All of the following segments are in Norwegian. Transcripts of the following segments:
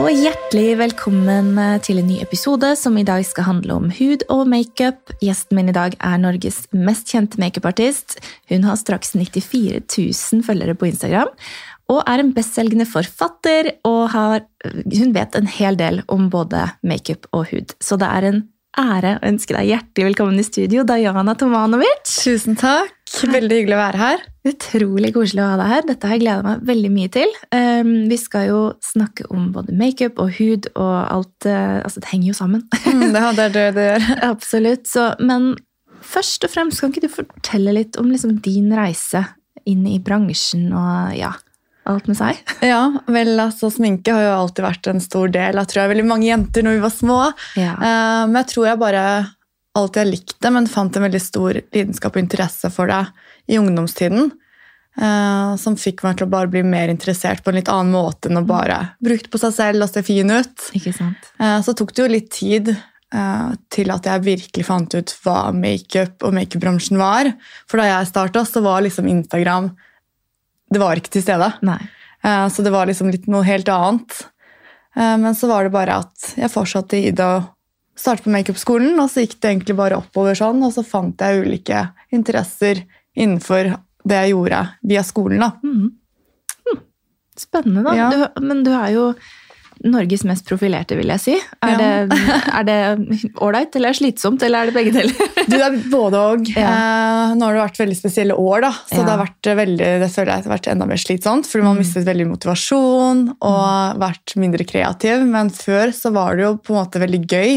Og hjertelig velkommen eh, til en ny episode som i dag skal handle om hud og makeup. Gjesten min i dag er Norges mest kjente makeupartist. Hun har straks 94 000 følgere på Instagram. Og er en bestselgende forfatter, og har, hun vet en hel del om både makeup og hud. Så det er en ære å ønske deg hjertelig velkommen i studio, Diana Tomanovic. Tusen takk. Veldig hyggelig å være her. Utrolig koselig å ha deg her. Dette har jeg gleda meg veldig mye til. Um, vi skal jo snakke om både makeup og hud og alt uh, Altså, det henger jo sammen. Mm, det er det det gjør. Absolutt. Så, men først og fremst, kan ikke du fortelle litt om liksom, din reise inn i bransjen og ja, alt med seg? Ja, vel, altså Sminke har jo alltid vært en stor del av tror jeg, veldig mange jenter når vi var små. Ja. Uh, men jeg tror jeg bare alltid har likt det, men fant en veldig stor lidenskap og interesse for det i ungdomstiden. Uh, som fikk meg til å bare bli mer interessert på en litt annen måte enn å bare bruke det på seg selv og se fin ut. Ikke sant? Uh, så tok det jo litt tid uh, til at jeg virkelig fant ut hva makeup og makeupbransjen var. For da jeg starta, så var liksom Instagram Det var ikke til stede. Nei. Så det var liksom litt noe helt annet. Men så var det bare at jeg fortsatte i det å starte på makeupskolen, og så gikk det egentlig bare oppover sånn, og så fant jeg ulike interesser innenfor det jeg gjorde via skolen. da. Mhm. Hm. Spennende, da. Ja. Du, men du er jo Norges mest profilerte, vil jeg si. Er Ja. det ålreit, eller er det slitsomt, eller er det begge deler? Du, det er både og. Ja. Eh, nå har det vært veldig spesielle år, da, så Ja. det har vært veldig, det føler jeg har vært enda mer slitsomt. Fordi man har mistet veldig motivasjon og vært mindre kreativ. Men før så var det jo på en måte veldig gøy.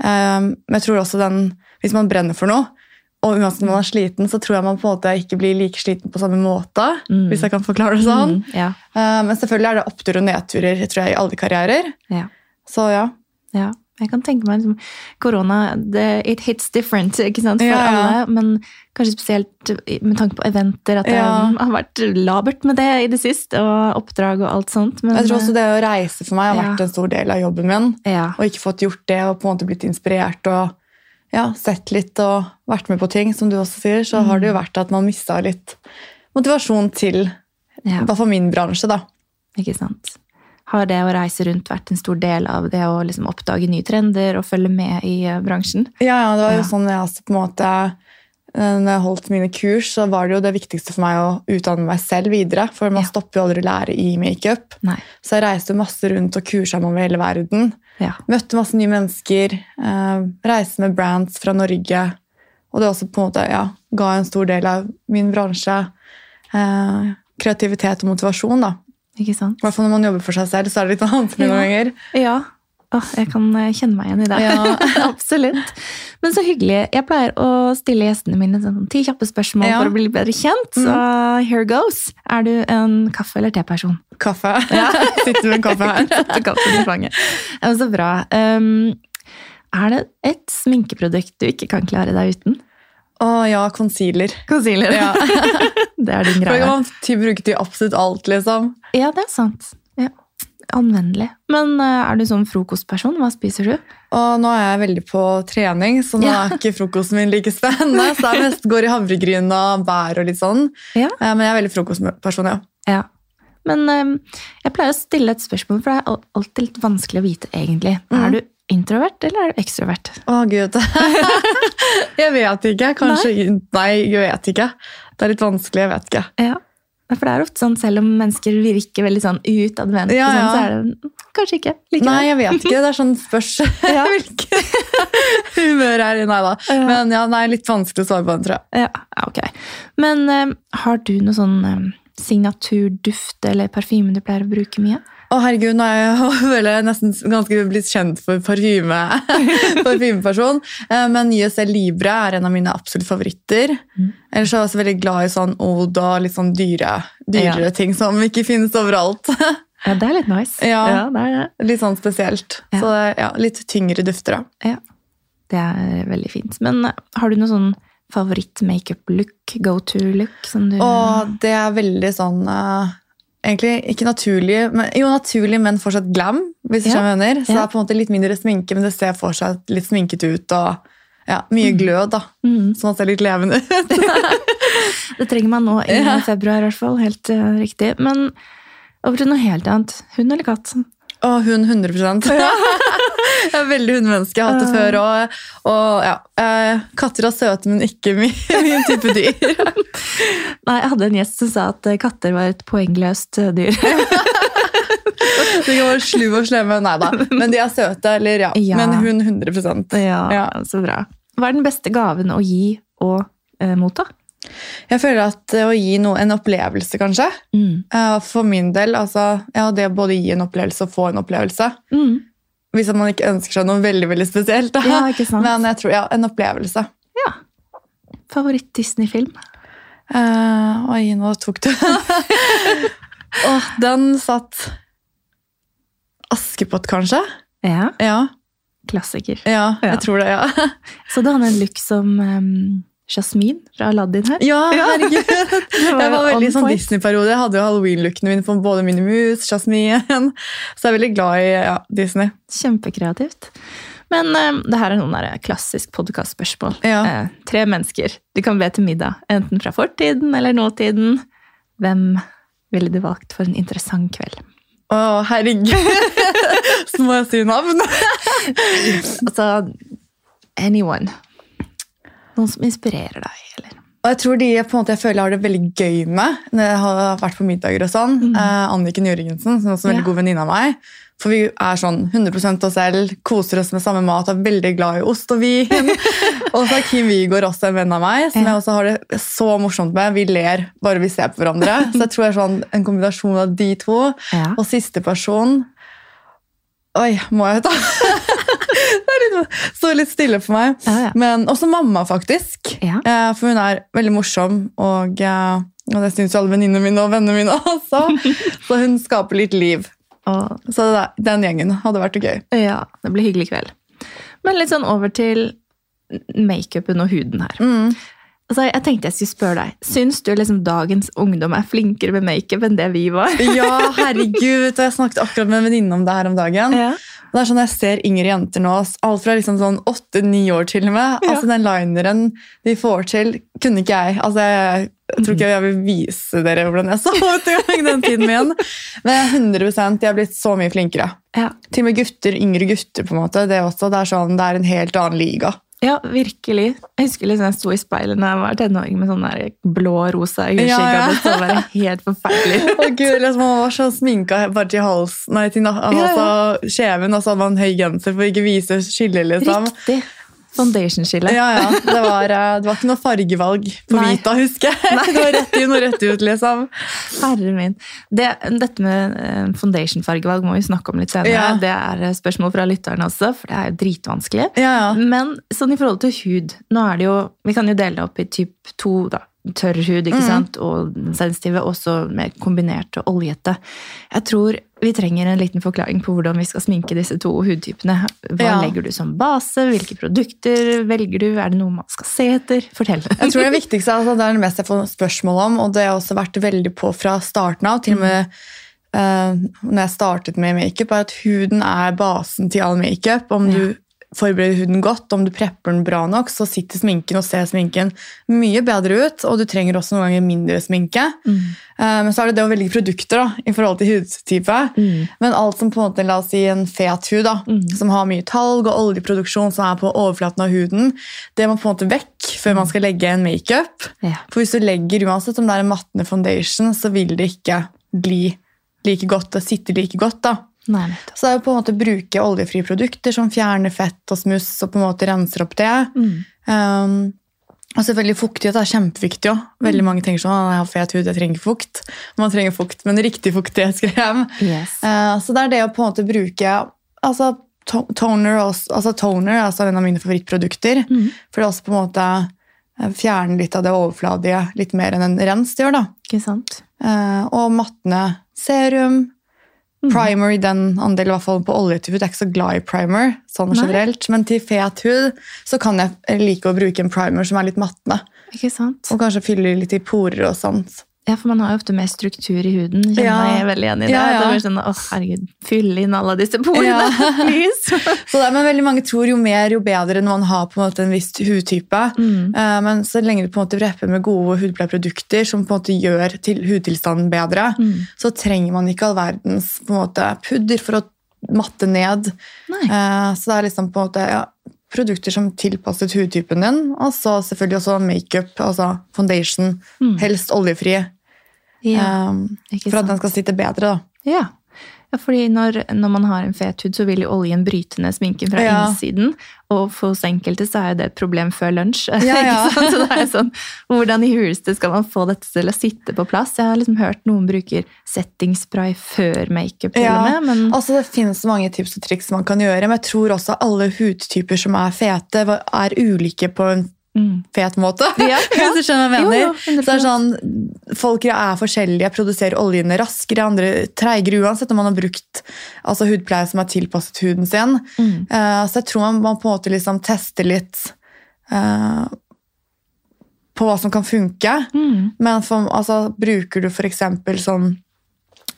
Eh, men jeg tror også den, hvis man brenner for noe, og uansett om man er sliten, så tror jeg man på en måte ikke blir like sliten på samme måte. Mm. Hvis jeg kan forklare det sånn. Mm, ja. Eh, men selvfølgelig er det opptur og nedturer tror jeg, i alle karrierer. Ja. Så ja. ja. Jeg kan tenke meg liksom, korona det, It hits different ikke sant, for Ja, ja. alle. Men kanskje spesielt med tanke på eventer. At det Ja. har vært labert med det i det siste, og oppdrag og alt sånt. Men, Jeg tror også det å reise for meg har vært en stor del av jobben min. og ikke fått gjort det og på en måte blitt inspirert og ja, sett litt og vært med på ting, som du også sier, så har det jo vært at man mista litt motivasjon til ja. i hvert fall min bransje, da. Ikke sant. Har det å reise rundt vært en stor del av det å liksom oppdage nye trender og følge med i eh, bransjen? Ja, ja, det var jo Ja. sånn jeg også på en måte når jeg holdt mine kurs, så var det jo det viktigste for meg å utdanne meg selv videre. For man Ja. stopper jo aldri å lære i makeup. Så jeg reiste masse rundt og kursa meg over hele verden. Ja. Møtte masse nye mennesker. Eh, reiste med brands fra Norge. Og det også på en måte ja, ga en stor del av min bransje eh, kreativitet og motivasjon. da. Ikke sant? I hvert fall når man jobber for seg selv, så er det litt vanskelig noen ganger. Ja. Åh, jeg kan eh, kjenne meg igjen i det. Ja. Absolutt. Men så hyggelig. Jeg pleier å stille gjestene mine sånn ti kjappe spørsmål Ja. for å bli bedre kjent. Så here goes. Er du en kaffe- eller teperson? Kaffe. Sitter med en kaffe her. Kaffen i fanget. Ja, så bra. Um, er det et sminkeprodukt du ikke kan klare deg uten? Å ja, concealer. Concealer. Ja. det er din greie. For man bruker bruke til absolutt alt, liksom. Ja, det er sant. Anvendelig. Men eh, er du sånn frokostperson? Hva spiser du? Og nå er jeg veldig på trening, så nå Ja. er ikke frokosten min like spennende. Så jeg mest går i havregryn og bær og litt sånn. Ja. Eh, Men jeg er veldig frokostperson, ja. Ja. Men eh, jeg pleier å stille et spørsmål, for det er alltid litt vanskelig å vite, egentlig. Mm. Er du introvert, eller er du ekstrovert? Å, gud. jeg vet ikke. Kanskje Nei, jeg vet ikke. Det er litt vanskelig, jeg vet ikke. Ja. For det er ofte sånn, selv om mennesker virker veldig sånn utadvendte, Ja, sånn, ja. så er det kanskje ikke likevel. Nei, jeg vet ikke. Det er sånn spørs Ja. hvilket humør er i. Nei da. Men ja, nei, litt vanskelig å svare på den, tror jeg. Ja, ja, ok. Men um, har du noe sånn um, signaturduft eller parfyme du pleier å bruke mye? Å herregud, nå er jeg nesten ganske blitt kjent for parfyme, parfymeperson. Eh, Men YSL Libre er en av mine absolutt favoritter. Mm. Ellers er jeg også veldig glad i sånn od og litt sånn dyre, dyrere ting som ikke finnes overalt. Ja, det er litt nice. Ja. det er det. Litt sånn spesielt. Ja. Så ja, litt tyngre dufter, da. Ja. Det er veldig fint. Men eh, har du noe sånn favoritt-makeup-look, go to-look? Å, du... Og det er veldig sånn eh, Egentlig ikke naturlige, men, jo naturlige, men fortsatt glam. hvis Ja. jeg mener. Så Ja. det er på en måte litt mindre sminke, men det ser fortsatt litt sminket ut. og ja, Mye glød, da. Mm. Så man ser litt levende ut. Det trenger man nå i Ja. februar, i hvert fall. Helt uh, riktig. Men over til noe helt annet. Hund eller katt? Og hun 100 Jeg er veldig hundemenneske. Jeg har hatt det før òg. Og ja, eh, katter er søte, men ikke min, min type dyr. Nei, Jeg hadde en gjest som sa at eh, katter var et poengløst eh, dyr. De kan være slu og slemme. Nei da. Men de er søte. Eller ja. Ja. Men hun 100 ja, Ja. Så bra. Hva er den beste gaven å gi og eh, motta? Jeg føler at eh, å gi noe en opplevelse, kanskje. Mm. Eh, For min del, altså ja, det å både gi en opplevelse og få en opplevelse. Mm. Hvis man ikke ønsker seg noe veldig veldig spesielt. Da. Ja, ikke sant? Men jeg tror, ja, en opplevelse. Ja. Favoritt-Disney-film? Uh, oi, nå tok du Åh, Den satt Askepott, kanskje? Ja. Ja, Klassiker. ja, Ja. jeg tror det. ja. Så du hadde en look som um, Jasmin fra Aladdin her? Ja, herregud! Jeg var veldig sånn. Disney-periode. Jeg hadde jo halloween-lookene mine for både Minnie Mouse, Jasmine. Så jeg er veldig glad i ja, Disney. Kjempekreativt. Men um, det her er noen der klassisk podkastspørsmål. Ja. Eh, tre mennesker du kan be til middag, enten fra fortiden eller nåtiden. Hvem ville du valgt for en interessant kveld? Å, herregud! Så må jeg si navn. Altså anyone. Noen som inspirerer deg, eller? Og jeg tror de på en måte, jeg føler jeg har det veldig gøy med når jeg har vært på middager og sånn. Eh, Anniken Jørgensen, som er også en veldig Ja. god venninne av meg. For vi er sånn 100% oss selv, koser oss med samme mat, er veldig glad i ost og vin. og så er Kim Wigård også en venn av meg, som Ja. jeg også har det så morsomt med. Vi ler bare vi ser på hverandre. Så jeg tror det er sånn en kombinasjon av de to. Ja. Og siste person Oi, må jeg ta Det litt, står litt stille for meg. Ja, ja. Men også mamma, faktisk. Ja. Eh, For hun er veldig morsom, og, eh, og det syns jo alle venninnene mine og vennene mine også. Så hun skaper litt liv. Så den gjengen hadde vært gøy. ja, det blir hyggelig kveld. Men litt sånn over til makeupen og huden her. Mm. Altså, jeg tenkte jeg skulle spørre deg, Syns du liksom dagens ungdom er flinkere med makeup enn det vi var? Ja, herregud! Jeg snakket akkurat med en venninne om det her om dagen. Ja. Og det er sånn, Jeg ser yngre jenter nå, alt fra liksom sånn åtte-ni år til og med. Ja. Altså Den lineren de får til, kunne ikke jeg. Altså Jeg, jeg tror ikke jeg vil vise dere hvordan jeg så ut den tiden min. Men jeg er 100 de har blitt så mye flinkere. Ja. Til og med gutter, yngre gutter. på en måte, Det, også, det, er sånn, det er en helt annen liga. Ja, virkelig. Jeg husker liksom jeg sto i speilet da jeg var tenåring med sånn blå-rosa øyeskygge. Ja, ja. Det så bare helt forferdelig ut. Å Gud, liksom, Man var så sminka bare til hals, nei, til na- Ja, ja. altså, kjeven, og så hadde man høy genser for å ikke vise skille. liksom. Riktig. Foundation-skille. Ja, ja. Det var, eh, det var ikke noe fargevalg på Nei. Vita, husker jeg. Det var rett inn og rett ut, liksom. Herre min. Det, dette med eh, foundation-fargevalg må vi snakke om litt senere. Ja. Det er spørsmål fra lytterne også, for det er jo dritvanskelig. Ja, ja. Men sånn i forhold til hud nå er det jo, Vi kan jo dele det opp i typ to. da, Tørr hud ikke mm. sant? og sensitive, også mer kombinert og oljete. Jeg tror vi trenger en liten forklaring på hvordan vi skal sminke disse to hudtypene. Hva Ja. legger du som base? Hvilke produkter velger du? Er det noe man skal se etter? Fortell. Jeg tror Det viktigste altså, det er det mest jeg får spørsmål om, og det har jeg også vært veldig på fra starten av. Til og med uh, når jeg startet med makeup, er at huden er basen til all makeup. Om du forbereder huden godt, om du prepper den bra nok, så sitter sminken og ser sminken mye bedre ut, og du trenger også noen ganger mindre sminke. Mm. Eh, Men så er det det å velge produkter da, i forhold til hudtype. Mm. Men alt som på en måte, la oss si en fet hud, da, Mm. som har mye talg og oljeproduksjon som er på overflaten av huden, det må på en måte vekk før man skal legge en makeup. Ja. For hvis du legger, uansett om det er en mattende foundation, så vil det ikke bli like godt, det sitter like godt. da. Nei. Så det er jo på en måte å bruke oljefrie produkter som fjerner fett og smuss og på en måte renser opp det. Mm. Um, og selvfølgelig fuktighet er kjempeviktig òg. Veldig mange tenker sånn jeg har fet hud, jeg trenger ikke fukt. Man trenger fukt, men riktig fuktighetskrem. Yes. Uh, så det er det å på en måte bruke altså, to toner, også, altså toner er altså en av mine favorittprodukter. Mm. For det er også på en måte eh, fjerne litt av det overfladige litt mer enn en rens gjør. da. Ikke sant? Uh, og mattende serum, Primer i den andelen, i hvert fall på oljetype. Jeg er ikke så glad i primer, sånn Nei. generelt. Men til fet hud så kan jeg like å bruke en primer som er litt mattende. Ikke sant? Og kanskje fyller litt i porer og sånt. Ja, for man har jo ofte mer struktur i huden. Kjenner Ja. jeg veldig igjen i det. Ja, ja. Det blir sånn, åh herregud, fylle inn alle disse porene, Ja. please! Så det, men veldig mange tror jo mer, jo bedre når man har på en måte en viss hudtype. Mm. Uh, Men så lenge du på en måte repper med gode hudpleieprodukter som på en måte gjør til hudtilstanden bedre, Mm. så trenger man ikke all verdens på en måte, pudder for å matte ned. Eh, Så det er liksom på en måte ja, produkter som tilpasset hudtypen din, og så selvfølgelig også makeup, altså foundation, Mm. helst oljefri, Ja, um, for at den skal sitte bedre. da. Ja. Ja, fordi når, når man har en fet hud, så vil jo oljen bryte ned sminken fra Ja. innsiden. Og for oss enkelte så er jo det et problem før lunsj. Ja, ja. Så det er sånn, Hvordan i huleste skal man få dette til å sitte på plass? Jeg har liksom hørt noen bruker settingspray før makeup med. Men Altså Det finnes mange tips og triks man kan gjøre, men jeg tror også alle hudtyper som er fete, er ulike på en mm. fet måte. Ja, Hvis du skjønner hva jeg mener. jo, 100%. så det er sånn, Folk er forskjellige, produserer oljene raskere, andre treigere, uansett om man har brukt altså, hudpleie som er tilpasset huden sin. Mm. Uh, så jeg tror man, man på en måte liksom tester litt uh, på hva som kan funke. Mm. Men for, altså, bruker du f.eks. sånn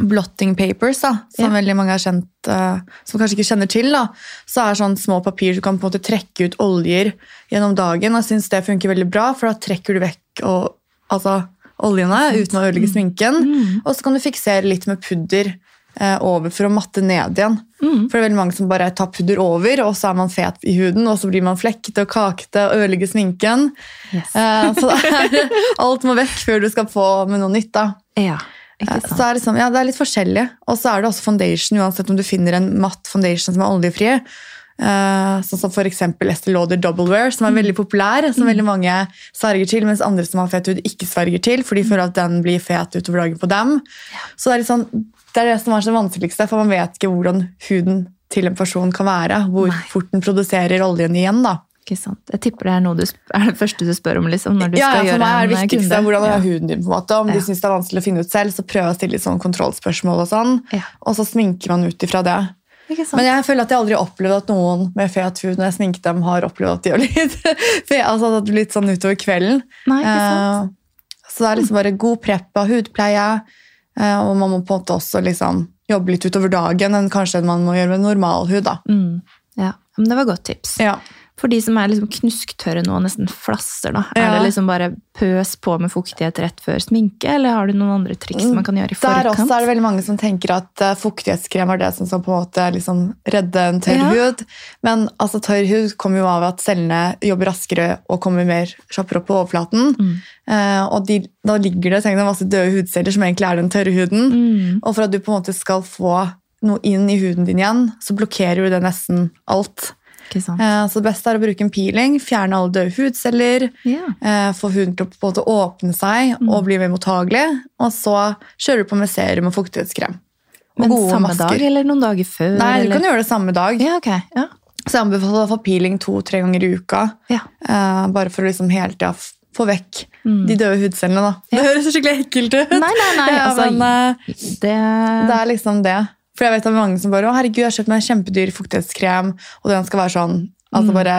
blotting papers, da, som Ja. veldig mange har kjent, uh, som kanskje ikke kjenner til, da, så er sånn små papir du kan på en måte trekke ut oljer gjennom dagen. Jeg syns det funker veldig bra, for da trekker du vekk og, altså, oljene uten å ødelegge sminken. Mm. Og så kan du fiksere litt med pudder uh, over for å matte ned igjen. Mm. For det er veldig mange som bare tar pudder over, og så er man fet i huden, og så blir man flekkete og kakete og ødelegger sminken. Yes. Uh, så er, alt må vekk før du skal få med noe nytt. da. Ja. Så er det, sånn, ja, det er litt forskjellig. Og så er det også foundation, uansett om du finner en matt foundation som er oljefri. Uh, sånn som eksempel Estée Lauder Double Wear, som er veldig populær, som veldig mange sverger til, mens andre som har fet hud, ikke sverger til, for de føler at den blir fet utover dagen på dem. Så det er, sånn, det er det som er så vanskeligste, for man vet ikke hvordan huden til en person kan være, hvor Nei. fort den produserer oljen igjen. da. Ikke sant? Jeg tipper det er noe du er det første du spør om liksom, når du Ja, skal ja, for meg er det viktigste kunde. hvordan Ja. er huden din. på en måte. Om Ja. de syns det er vanskelig å finne ut selv, så prøv å stille litt sånn kontrollspørsmål, og sånn. Ja. Og så sminker man ut ifra det. Ikke sant? Men jeg føler at jeg aldri har opplevd at noen med fet hud når jeg sminket dem, har opplevd at de har blitt, altså blitt sånn utover kvelden. Nei, ikke sant? Uh, Så det er liksom bare god prepp av hudpleie, uh, og man må på en måte også liksom jobbe litt utover dagen enn kanskje man må gjøre med normal hud. da. Mm. Ja, men det var godt tips. Ja. For de som er liksom knusktørre nå og nesten flasser, da. Er det liksom bare pøs på med fuktighet rett før sminke, eller har du noen andre triks man kan gjøre i Der forkant? også er det veldig mange som tenker at eh, fuktighetskrem er det som skal på en måte liksom redde en tørr Ja. hud. Men altså, tørr hud kommer jo av at cellene jobber raskere og kommer mer kjappere opp på overflaten. Mm. Eh, og de, da ligger det tenk masse døde hudceller som egentlig er den tørre huden. Mm. Og for at du på en måte skal få noe inn i huden din igjen, så blokkerer du det nesten alt. Eh, så det beste er å bruke en peeling, fjerne alle døde hudceller, yeah. eh, få huden til å på en måte åpne seg Mm. og bli mer mottagelig. Og så kjører du på med serum og fuktighetskrem. Og Men samme masker. dag, eller noen dager før? Nei, du eller? kan gjøre det samme dag. Ja, okay. Ja. Så jeg anbefaler å få peeling to-tre ganger i uka. Ja. eh, bare for å liksom hele tida få vekk Mm. de døde hudcellene. da. Det høres skikkelig ekkelt ut. Nei, nei, nei. Altså, men, eh, det, Det er liksom det. For jeg vet at mange som bare Å, herregud, jeg har kjøpt meg en kjempedyr fuktighetskrem, og den skal være sånn Altså bare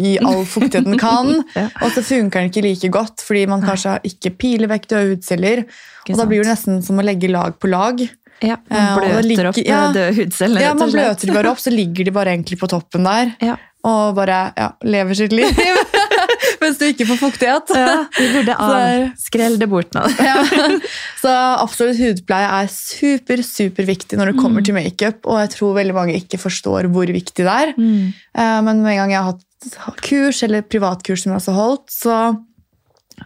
gi all fuktighet den kan. Mm. Ja. Og så funker den ikke like godt, fordi man kanskje ikke piler vekk døde hudceller. Og da blir det nesten som å legge lag på lag. ja, Eh, man det bløter ligger- opp ja. døde hudceller. Ja, Man bløter de bare opp, så ligger de bare egentlig på toppen der. Ja. Og bare ja, lever sitt liv. Mens du ikke får fuktighet. Ja, vi burde Så Skrell det bort nå. Ja. Så absolutt hudpleie er super, super viktig når det kommer Mm. til makeup, og jeg tror veldig mange ikke forstår hvor viktig det er. Mm. Eh, Men med en gang jeg har hatt kurs, eller privatkurs som jeg har holdt, så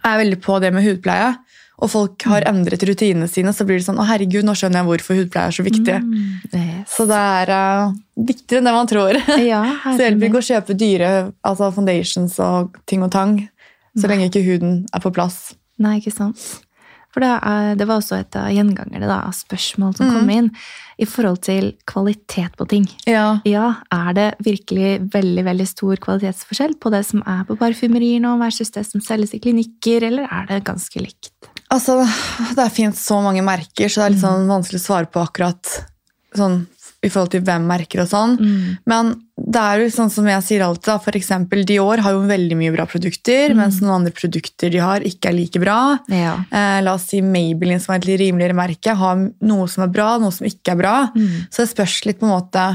er jeg veldig på det med hudpleie. Og folk har Mm. endret rutinene sine, så blir det sånn Å, herregud, nå skjønner jeg hvorfor hudpleie er så viktig. Mm. Yes. Så det er uh, viktigere enn det man tror. Ja, Så det hjelper ikke å kjøpe dyre altså foundations og ting og tang, så lenge ikke huden er på plass. Nei, ikke sant. For det, er, det var også et av gjengangerne av spørsmål som Mm. kom inn i forhold til kvalitet på ting. Ja. Ja, er det virkelig veldig veldig stor kvalitetsforskjell på det som er på parfymerier nå versus det som selges i klinikker, eller er det ganske likt? Altså, det fins så mange merker, så det er litt sånn vanskelig å svare på akkurat sånn i forhold til hvem merker og sånn. Mm. Men det er jo sånn som jeg sier alltid, for eksempel Dior har jo veldig mye bra produkter, Mm. mens noen andre produkter de har, ikke er like bra. Ja. Eh, la oss si Maybelline, som er et litt rimeligere merke, har noe som er bra, noe som ikke er bra. Mm. Så det spørs litt på en måte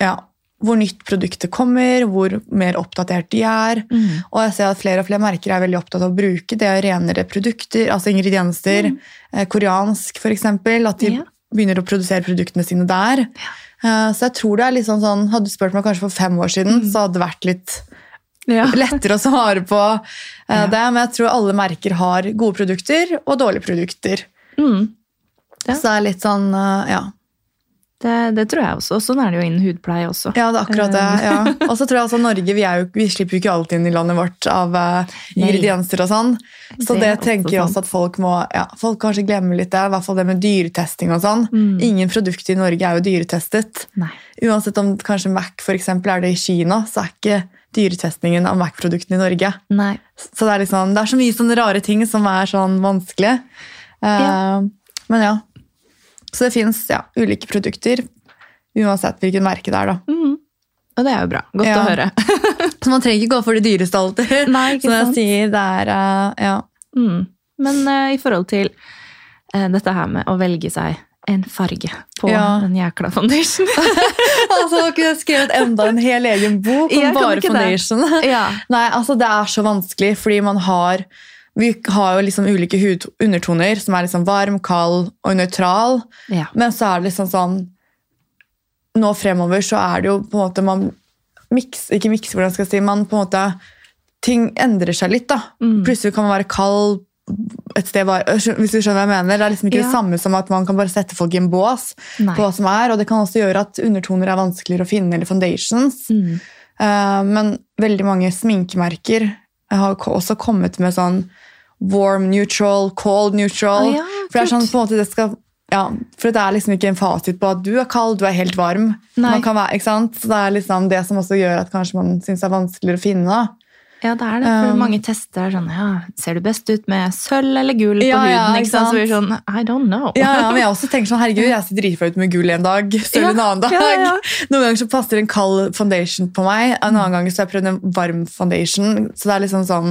ja, hvor nytt produktet kommer, hvor mer oppdatert de er. Mm. Og jeg ser at flere og flere merker er veldig opptatt av å bruke det renere produkter, altså ingredienser, eh, koreansk eksempel, at de Mm. Ja. begynner å produsere produktene sine der. Eh, så jeg tror det er litt sånn, sånn Hadde du spurt meg kanskje for fem år siden, Mm. så hadde det vært litt Ja. lettere å svare på eh, Ja. det, men jeg tror alle merker har gode produkter og dårlige produkter. Mm. Ja. Så det er litt sånn, eh, ja. Det, det tror jeg også. Sånn er det jo innen hudpleie også. Ja, det er akkurat det. ja. Og så tror jeg også Norge, vi, jo, vi slipper jo ikke alt inn i landet vårt av uh, ingredienser og sånn. Så Det det er tenker jeg også at folk må ja, folk kanskje glemme litt det. I hvert fall det med dyretesting og sånn. Mm. Ingen produkter i Norge er jo dyretestet. Nei. Uansett om kanskje Mac for eksempel, er det i Kina, så er ikke dyretestingen av Mac-produktene i Norge. Nei. Så det er, liksom, det er så mye sånne rare ting som er sånn vanskelig. Uh, Ja. Men ja. Så det fins ja, ulike produkter, uansett hvilket merke det er. da. Mm. Og det er jo bra. Godt Ja. å høre. Så man trenger ikke gå for det dyreste alltid. Nei, ikke Som jeg sier, det er uh, ja. Mm. Men uh, i forhold til uh, dette her med å velge seg en farge på Ja. en jækla foundation. Altså, jeg kunne skrevet enda en hel egen bok om bare foundation. ja. Nei, altså det er så vanskelig, fordi man har vi har jo liksom ulike hudundertoner, som er liksom varm, kald og nøytral. ja. Men så er det liksom sånn Nå fremover så er det jo på en måte man miks, Ikke mikser, hvordan skal jeg si, man på en måte Ting endrer seg litt, da. Mm. Plutselig kan man være kald et sted var, Hvis du skjønner hva jeg mener. Det er liksom ikke Ja. det samme som at man kan bare sette folk i en bås. Nei. på hva som er, og det kan også gjøre at undertoner er vanskeligere å finne, eller foundations. Mm. Uh, men veldig mange sminkemerker har også kommet med sånn warm neutral, cold neutral. Ah, ja, for det er sånn på en måte det skal ja, for det er liksom ikke en fasit på at du er kald, du er helt varm. Nei. Man kan være? Så det er liksom det som også gjør at kanskje man syns det er vanskeligere å finne. Ja, det er det. For Um, mange tester er sånn ja, Ser du best ut med sølv eller gull på Ja, huden? ikke sant? Så blir det sånn I don't know. Ja, men jeg også tenker sånn, herregud, jeg ser dritflau ut med gull en dag, sølv en annen dag. Noen ganger så passer en kald foundation på meg, en annen gang så har jeg prøvd en varm foundation, så det er liksom sånn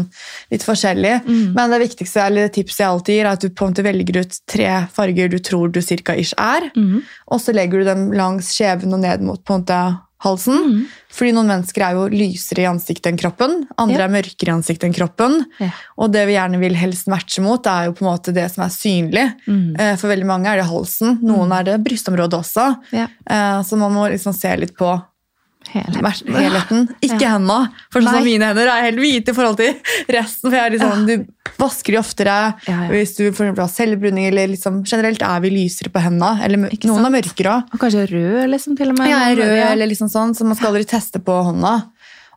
litt forskjellig. Mm. Men det viktigste, eller tipset jeg alltid gir, er at du på en måte velger ut tre farger du tror du cirka ish er, mm. og så legger du dem langs skjeven og ned mot på en måte halsen. Mm. Fordi noen mennesker er jo lysere i ansiktet enn kroppen, andre Ja. er mørkere i ansiktet enn kroppen. Ja. Og det vi gjerne vil helst matche mot, er jo på en måte det som er synlig. Mhm. Eh, For veldig mange er det halsen, noen er det brystområdet også. Ja. Eh, Så man må liksom se litt på Hele. vers- helheten. Ikke Ja. hendene, for sånn mine hender er helt hvite i forhold til resten. For jeg er litt sånn, Du vasker de oftere Ja, ja. hvis du for har selvbruning. eller liksom, Generelt er vi lysere på hendene. Eller Ikke noen sant? er mørkere. Og kanskje rød, liksom, til og med. Er rød, eller liksom sånn, så man skal aldri teste på hånda.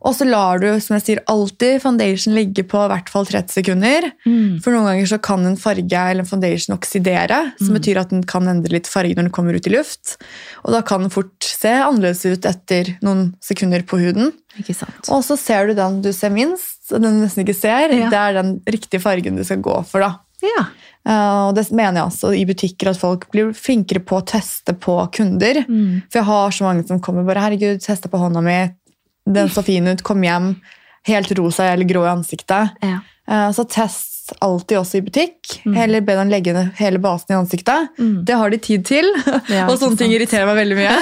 Og så lar du som jeg sier, alltid foundation ligge på i hvert fall 30 sekunder. Mm. For noen ganger så kan en farge eller en foundation oksidere, som Mm. betyr at den kan endre litt farge når den kommer ut i luft. Og da kan den fort se annerledes ut etter noen sekunder på huden. Ikke sant. Og så ser du den du ser minst, og den du nesten ikke ser. Ja. Det er den riktige fargen du skal gå for. da. Ja. Eh, og det mener jeg også i butikker at folk blir flinkere på å teste på kunder. Mm. For jeg har så mange som kommer bare 'herregud, testa på hånda mi', den så fin ut, kom hjem, helt rosa eller grå i ansiktet. Ja. Eh, Så test alltid også i butikk. Mm. Heller be dem legge ned hele basen i ansiktet. Mm. Det har de tid til, Ja, og sånne ting irriterer meg veldig mye.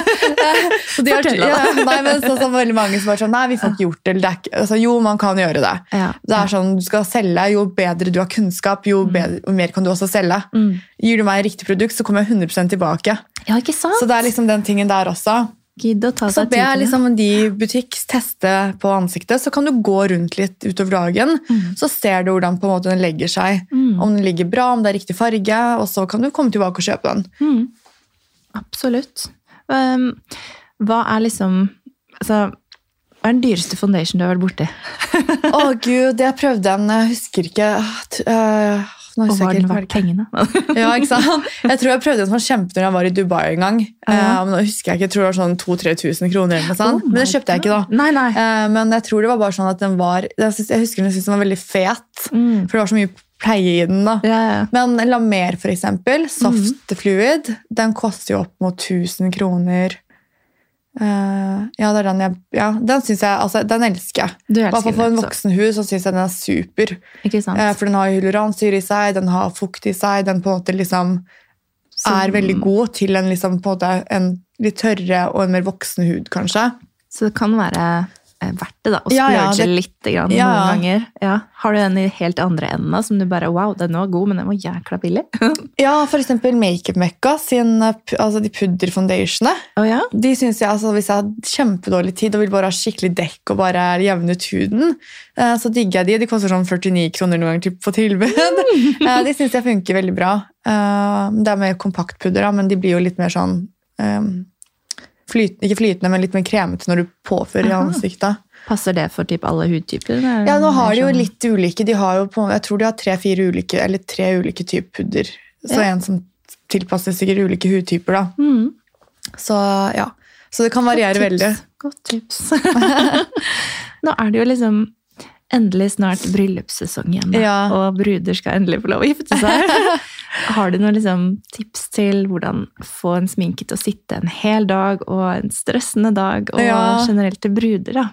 Så de har, ja, nei, men så, så veldig mange som bare sånn Nei, vi får ikke gjort det. eller det ikke, altså, jo, man kan gjøre det. Ja. Det er sånn, Du skal selge, jo bedre du har kunnskap, jo, bedre, jo mer kan du også selge. Mm. Gir du meg riktig produkt, så kommer jeg 100 tilbake. ja, ikke sant? Så det er liksom den tingen der også. Gidd å ta Så seg be tid til det. liksom de butikk teste på ansiktet, så kan du gå rundt litt utover dagen. Mm. Så ser du hvordan på en måte den legger seg. Mm. Om den ligger bra, om det er riktig farge, og så kan du komme tilbake og kjøpe den. Mm. Absolutt. Um, hva er liksom altså, Hva er den dyreste foundation du har vært borti? Å gud, jeg prøvde en, jeg husker ikke øh, nå Og jeg den verdt pengene? Ja, ikke sant? Jeg tror jeg prøvde en sånn kjempe når jeg var i Dubai en gang. Ja. Uh, men nå husker jeg ikke, jeg tror det var sånn 2000-3000 kroner. eller noe sånt. Oh men det kjøpte jeg ikke da. Nei, nei. Uh, men jeg tror det var bare sånn at den var Jeg, synes, jeg husker den synes den var veldig fet. Mm. For det var så mye pleie i den. da. Ja, ja. Men Lamer, for eksempel, soft mm. fluid, den koster jo opp mot 1000 kroner. Eh, ja, det er den jeg Ja, den syns jeg Altså, den elsker jeg. I hvert fall for en voksen hud så syns jeg den er super. Ikke sant? Eh, for den har hyaluronsyre i seg, den har fukt i seg, den på en måte liksom Som... er veldig god til en, liksom, på en, en litt tørre og en mer voksen hud, kanskje. Så det kan være verdt det, da. Å Ja, ja, splurge det- litt grann, Ja. noen ganger. Ja. Har du en i helt andre enden da, som du bare Wow, den var god, men den var jækla billig. Ja, for eksempel Makeup Mekka sin eh, altså de pudderfoundationene. Oh, ja? De synes jeg, altså Hvis jeg har kjempedårlig tid og vil bare ha skikkelig dekk og bare jevne ut huden, eh, så digger jeg de. De koster sånn 49 kroner noen ganger typ, på tilbud. Eh, de syns jeg funker veldig bra. Eh, Det er mer kompaktpudder, da, men de blir jo litt mer sånn eh, flytende, Ikke flytende, men litt mer kremete når du påfører i ansiktet. Passer det for typ alle hudtyper? Er Ja, nå har de jo litt ulike. De har jo på, jeg tror de har tre-fire ulike, eller tre ulike typer pudder. Så Ja. en som tilpasser sikkert ulike hudtyper, da. Mm. Så ja. Så det kan variere Godt veldig. Godt tips. Nå er det jo liksom endelig snart bryllupssesong igjen, da. Ja. og bruder skal endelig få lov å gifte seg. Har du noen liksom, tips til hvordan få en sminke til å sitte en hel dag og en stressende dag, og Ja. generelt til bruder? da?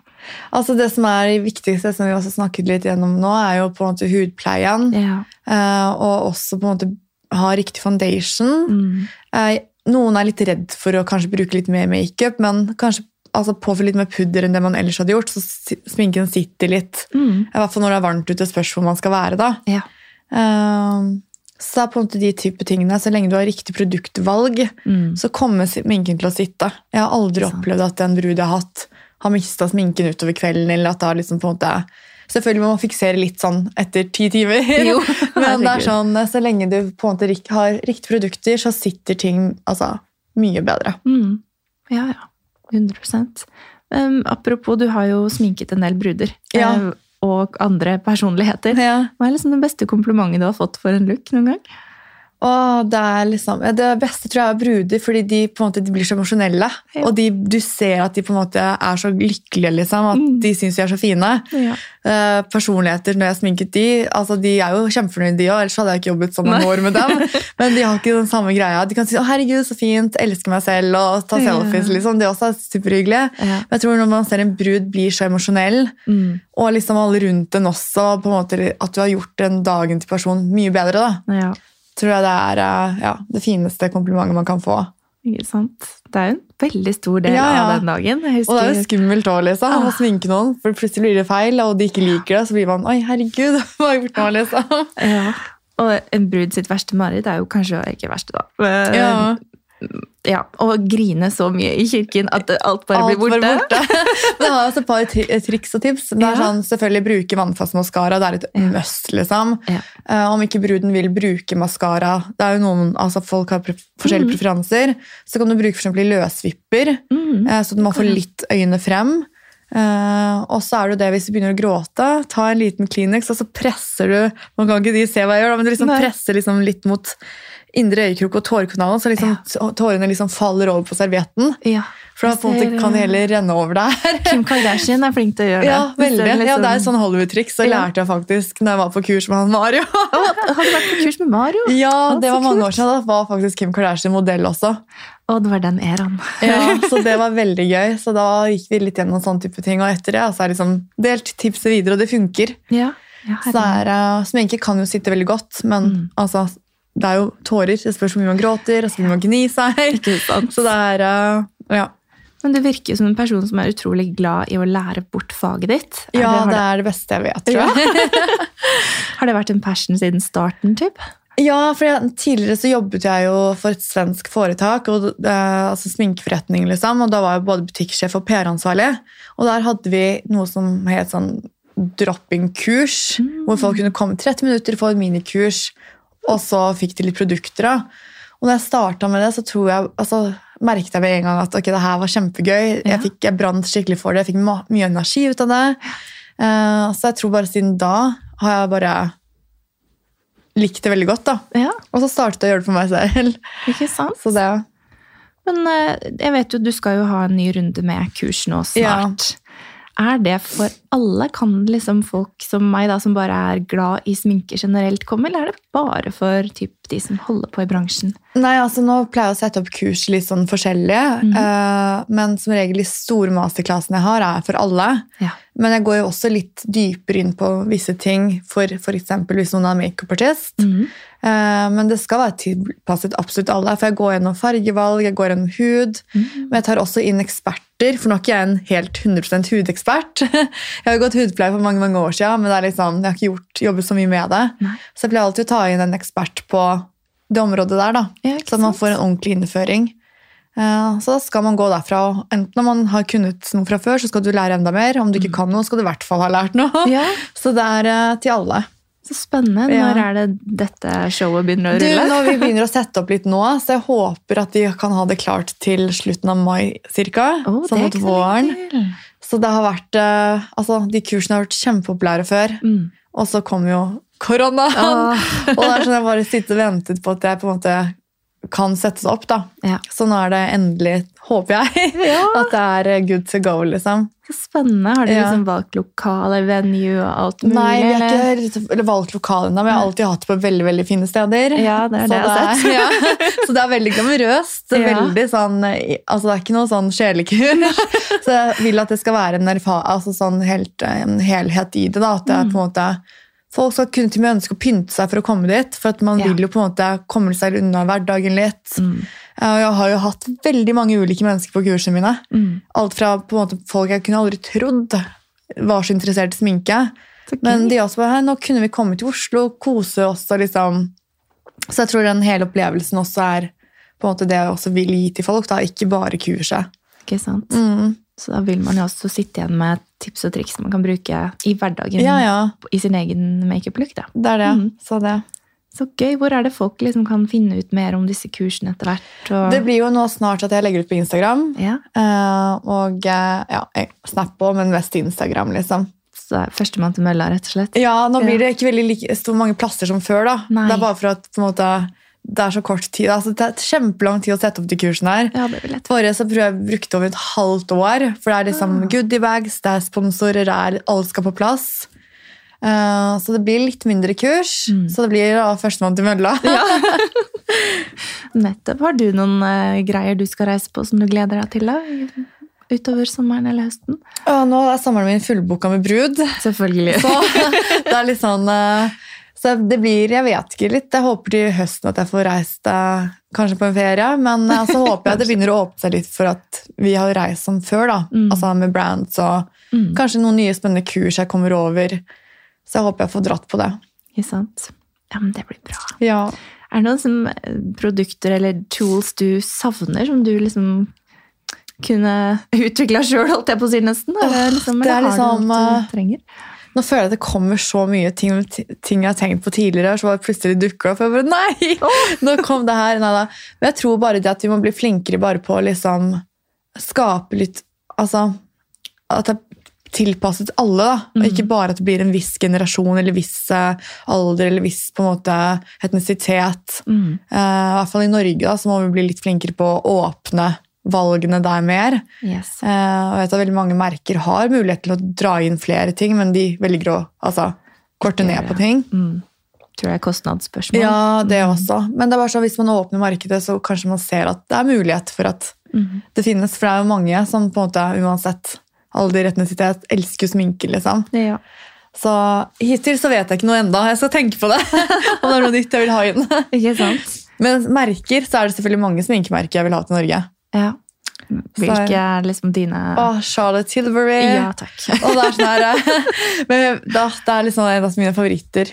Altså Det som er det viktigste, som vi også snakket litt gjennom nå, er jo på en måte hudpleien. Ja. eh, Og også på en måte ha riktig foundation. Mm. Eh, Noen er litt redd for å kanskje bruke litt mer makeup, men kanskje altså, påfylle litt mer pudder enn det man ellers hadde gjort, så sminken sitter litt. Mm. I hvert fall når det er varmt ute, spørs hvor man skal være da. Ja. Eh, Så det er på en måte de type tingene. Så lenge du har riktig produktvalg, Mm. så kommer sminken til å sitte. Jeg har aldri opplevd at en brud jeg har hatt, har mista sminken utover kvelden. eller at det har liksom på en måte... Selvfølgelig må man fiksere litt sånn etter ti timer. Jo, Men det er sånn, så lenge du på en måte har riktige produkter, så sitter ting altså, mye bedre. Mm. Ja, ja. 100 um, Apropos, du har jo sminket en del bruder. Ja. Og andre personligheter. Ja. Hva er liksom det beste komplimentet du har fått for en look noen gang? Og det er liksom, det beste tror jeg er bruder, fordi de på en måte de blir så emosjonelle. Ja. Og de, du ser at de på en måte er så lykkelige, liksom, at Mm. de syns de er så fine. Ja. Eh, personligheter, når jeg sminket de, altså de er jo kjempefornøyde, de òg. Ellers hadde jeg ikke jobbet så mange år med dem. Men de har ikke den samme greia. De kan si 'Å, herregud, så fint', 'elsker meg selv' og ta Ja. selfies. liksom. Det også er superhyggelig. Ja. Men jeg tror når man ser en brud blir så emosjonell, Mm. og liksom alle rundt den også, på en måte at du har gjort den dagen til personen mye bedre, da, ja. Tror jeg det er eh, ja, det fineste komplimentet man kan få. Ikke sant? Det er jo en veldig stor del Ja, ja. av den dagen. Jeg Og det er jo skummelt òg, liksom. Man Å sminke noen, for plutselig blir det feil, og de ikke liker det, så blir man 'oi, herregud, hva har jeg gjort nå', liksom. ja. Og en brud sitt verste mareritt er jo kanskje ikke verste, da. Men, Ja. Å grine så mye i kirken at alt bare Alt blir borte. borte. Men jeg har også et par tri triks og tips. Det er Ja. sånn, selvfølgelig Bruke vannfast maskara. Det er et Ja. must. liksom. Ja. Uh, om ikke bruden vil bruke maskara Det er jo noen, altså Folk har pre forskjellige mm. preferanser. Så kan du bruke for eksempel løsvipper, Mm. uh, så du må få litt øyne frem. Uh, og så er det jo det hvis du begynner å gråte, ta en liten Kleenex, og så presser du Nå kan ikke de se hva jeg gjør, men du liksom presser liksom litt mot indre øyekrok og tårekanalen, så liksom tårene liksom faller over på servietten. Ja. For da på en måte kan det eh, heller renne over der. Kim Kardashian er flink til å gjøre det. Ja, veldig. Ja, liksom- det er et sånn Hollywood-triks. Så Ja. lærte jeg faktisk når jeg var på kurs med han Mario. Har du vært på kurs med Mario? Ja, det var mange år siden. Da var faktisk Kim Kardashian modell også. Og det var den æraen. Ja, Så det var veldig gøy. Så da gikk vi litt gjennom sånne type ting. Og etter det så er det liksom delt tipset videre, og det funker. Ja. ja Så det er, uh, Sminke kan jo sitte veldig godt, men Mm. altså, det er jo tårer. Det spørs hvor mye man gråter, og så vil man gni seg. Så det er uh, ja. Men du virker jo som en person som er utrolig glad i å lære bort faget ditt. Er ja, det det, er det beste jeg vet, tror jeg. har det vært en passion siden starten? typ? Ja, for jeg, tidligere så jobbet jeg jo for et svensk foretak, og, eh, altså sminkeforretning, liksom, og da var jeg både butikksjef og PR-ansvarlig. Og der hadde vi noe som het sånn dropping-kurs, Mm. hvor folk kunne komme 30 minutter, få et minikurs, og så fikk de litt produkter. da. Og når jeg starta med det, så tror jeg, altså, merket jeg med en gang at okay, det her var kjempegøy. Ja. Jeg, jeg brant skikkelig for det, jeg fikk mye energi ut av det. Uh, så jeg tror bare siden da har jeg bare likt det veldig godt. da. Ja, Og så startet jeg å gjøre det for meg selv. ikke sant? Så det, Men uh, jeg vet jo, du skal jo ha en ny runde med kurs nå snart. Er det for alle? Kan liksom folk som meg, da, som bare er glad i sminke generelt, komme, eller er det bare for typ, de som holder på i bransjen? Nei, altså Nå pleier jeg å sette opp kurs litt sånn forskjellige, Mm. Uh, men som regel de store masterklassene jeg har, er for alle. Ja. Men jeg går jo også litt dypere inn på visse ting, for f.eks. hvis noen er makeupartist. Mm. Uh, men det skal være tilpasset absolutt alle, for jeg går gjennom fargevalg, jeg går gjennom hud. Mm. Men jeg tar også inn eksperter, for nå er ikke jeg en helt 100% hudekspert. Jeg har jo gått hudpleie for mange mange år siden, men det er liksom, jeg har ikke gjort, jobbet så mye med det. Nei. Så jeg pleier alltid å ta inn en ekspert på det området der, da. Ja, så at man får en ordentlig innføring. Eh, Så da skal man gå derfra. og Enten om man har kunnet noe fra før, så skal du lære enda mer. Om du ikke kan noe, skal du i hvert fall ha lært noe. Mm. Ja, Så det er eh, til alle. Så spennende. Ja. Når er det dette showet begynner å rulle? Du, når vi begynner å sette opp litt nå, så jeg håper at vi kan ha det klart til slutten av mai cirka. Oh, sånn mot våren. Så det har vært eh, Altså, de kursene har vært kjempepopulære før. Mm. Og så kom jo koronaen! Åh. og det er sånn jeg bare sitter og ventet på at jeg på en måte kan settes opp. da. Ja. Så nå er det endelig, håper jeg, Ja. at det er eh, good to go, liksom. Så spennende. Har du Ja. liksom valgt lokale venue og alt mulig? Nei, vi har ikke valgt lokale ennå. Vi har alltid hatt det på veldig veldig fine steder. Ja, det er så det jeg har sett. ja. Så det er veldig glamorøst. Veldig sånn, altså Det er ikke noe sånn sjelekur. Så jeg vil at det skal være en, altså sånn helt, en helhet i det. da, At det er på en måte Folk skal kunne til og med ønske å pynte seg for å komme dit. For at man Ja. vil jo på en måte komme seg unna hverdagen litt. Mm. Jeg har jo hatt veldig mange ulike mennesker på kursene mine. Mm. Alt fra på en måte folk jeg kunne aldri trodd var så interessert i sminke. Okay. Men de også bare, her, nå kunne vi komme til Oslo og kose oss. Og liksom. Så jeg tror den hele opplevelsen også er på en måte det jeg også vil gi til folk. da, Ikke bare kurset. Ikke sant? Mm. Så da vil man jo også sitte igjen med tips og triks man kan bruke i hverdagen Ja, ja. i sin egen makeup-look. Det er det. Mm. Så det. Så gøy. Hvor er det folk liksom kan finne ut mer om disse kursene etter hvert? Og... det blir jo nå snart at jeg legger ut på Instagram. Ja, eh, og eh, ja, Snap òg, men mest Instagram, liksom. så førstemann til mølla, rett og slett. Ja, nå blir det ikke veldig like, så mange plasser som før. da. Nei. Det er bare for at på en måte, det er så kort tid. Altså, det er kjempelang tid å sette opp de kursene her. Ja, det. Forrige så brukte jeg over et halvt år, for det er liksom Ah. goodiebags, det er sponsorer, det er, alt skal på plass. Uh, så det blir litt mindre kurs, Mm. så det blir da førstemann til mølla. Nettopp. Har du noen uh, greier du skal reise på som du gleder deg til da? Utover sommeren eller høsten? Og nå er sommeren min fullboka med brud, Selvfølgelig. så det er litt sånn eh, Så det blir, jeg vet ikke litt, jeg håper til høsten at jeg får reist eh, kanskje på en ferie, men så så håper jeg at det begynner å åpne seg litt for at vi har reist som før, da. Mm. Altså med brands og Mm. kanskje noen nye spennende kurs jeg kommer over. Så jeg håper jeg får dratt på det. Ikke sant? Ja, men det blir bra. Ja. Er det noen som, eh, produkter eller tools du savner, som du liksom kunne utvikla sjøl, holdt jeg på å si nesten? Eller, liksom, det er eller har liksom, du alt eh, du trenger? Nå føler jeg at det kommer så mye ting, ting jeg har tenkt på tidligere, så bare plutselig dukker det opp. Jeg bare, nei! Nå kom det her. Nei, da. Men jeg tror bare det at vi må bli flinkere bare på å liksom skape litt Altså at det er tilpasset alle, da. Og ikke bare at det blir en viss generasjon eller viss eh, alder eller viss på en måte etnisitet. Mm. Uh, I hvert fall i Norge da, så må vi bli litt flinkere på å åpne valgene der mer. Yes. Eh, og jeg vet at veldig mange merker har mulighet til å dra inn flere ting, men de velger å altså, korte ned på ting. Mm. Tror det er kostnadsspørsmål. Ja, det også. Men det er bare så hvis man åpner markedet, så kanskje man ser at det er mulighet for at Mm. det finnes. For det er jo mange som på en måte, uansett alder, etnisitet, elsker sminke, liksom. Ja. Så hittil så vet jeg ikke noe enda. Jeg skal tenke på det. Om det er noe nytt jeg vil ha inn. Ikke sant? Men merker, så er det selvfølgelig mange sminkemerker jeg vil ha til Norge. Ja. Hvilke er liksom dine Å, Charlotte Tilbury. Ja, takk. Og det er sånn her eh, men da, Det er liksom en av mine favoritter.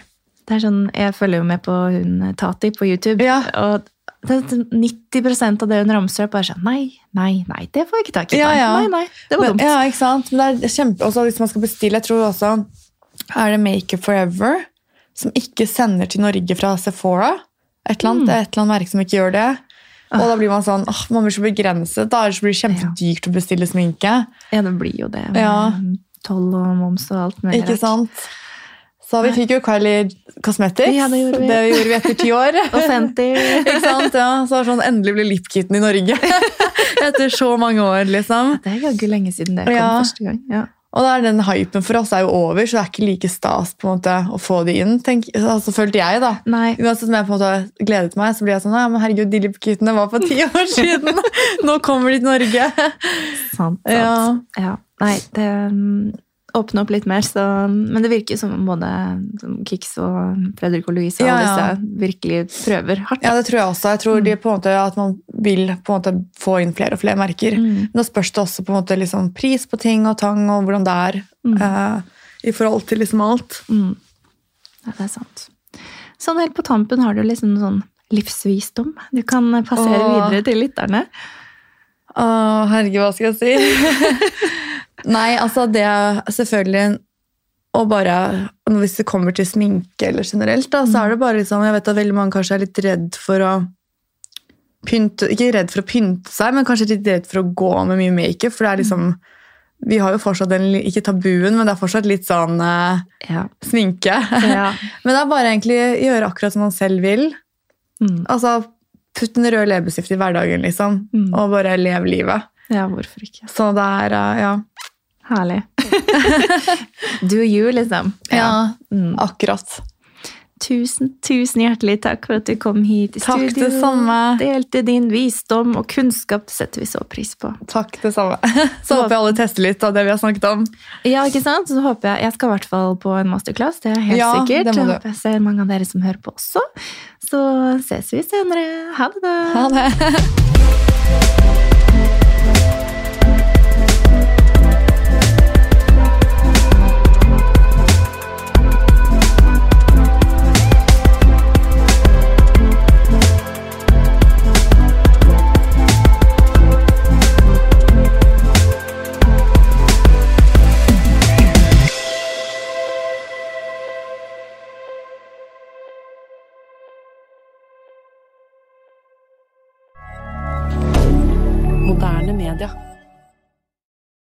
Det er sånn, Jeg følger jo med på hun Tati på YouTube. Ja. Og er 90% av det hun ramser opp, er sånn Nei, nei, nei, det får jeg ikke tak i. Ja, Nei, ja. nei, nei, det var Men, dumt. ja, ikke sant? Men det er kjempe, også hvis man skal bestille, jeg tror også Er det Makeup Forever som ikke sender til Norge fra Sephora? Et eller annet, Mm. Et eller annet merke som ikke gjør det. Og da blir man sånn, åh, man blir så begrenset. Da er det blir det kjempedyrt å bestille sminke. Ja, det blir jo det. Med Ja. toll og moms og alt mulig. Ikke sant? Så vi fikk jo Kylie Cosmetics. Ja, det gjorde vi. Det gjorde vi etter ti år. Og Fenty. Ikke sant? Ja, så sånn, Endelig ble lipkitten i Norge. Etter så mange år, liksom. Det er jaggu lenge siden det kom Ja. første gang. Ja. Og da er den hypen for oss er jo over, så det er ikke like stas på en måte å få de inn. Tenk, altså, følte jeg da. Nei. Uansett om jeg på en måte gledet meg, så blir jeg sånn ja, men herregud, de Lipp-guttene var for ti år siden! Nå kommer de til Norge! Sant, sant. Ja. Ja. Nei, det åpner opp litt mer, så Men det virker som både Kix og Fredrik og Louise og Ja, ja. disse virkelig prøver hardt. Ja, det tror jeg også. Jeg tror de på en måte at man vil på en måte få inn flere og flere merker. Mm. Men da spørs det også på en måte liksom pris på ting og tang, og hvordan det er eh, i forhold til liksom alt. Mm. Ja, det er sant. Sånn helt på tampen har du liksom sånn livsvisdom du kan passere Åh. videre til lytterne. Å, herregud, hva skal jeg si? Nei, altså det er selvfølgelig og bare, Hvis det kommer til sminke eller generelt, da, så er det bare liksom Jeg vet at veldig mange kanskje er litt redd for å pynte Ikke redd for å pynte seg, men kanskje litt redd for å gå med mye makeup. For det er liksom Vi har jo fortsatt den Ikke tabuen, men det er fortsatt litt sånn eh, Ja. sminke. Ja. men det er bare egentlig gjøre akkurat som man selv vil. Mm. Altså Putt en rød leppestift i hverdagen, liksom. Mm. Og bare lev livet. ja, hvorfor ikke? Så det er eh, Ja. Herlig. Do you, liksom. Mm. Akkurat. Tusen, tusen hjertelig takk for at du kom hit i Takk, studio. det samme. Delte din visdom og kunnskap. Det setter vi så pris på. Takk, det samme. Så håper jeg alle tester litt av det vi har snakket om. Ja, ikke sant? Så håper jeg, jeg skal i hvert fall på en masterclass, det er helt Ja, sikkert. Jeg håper jeg ser mange av dere som hører på også. Så ses vi senere. Ha det da. Ha det.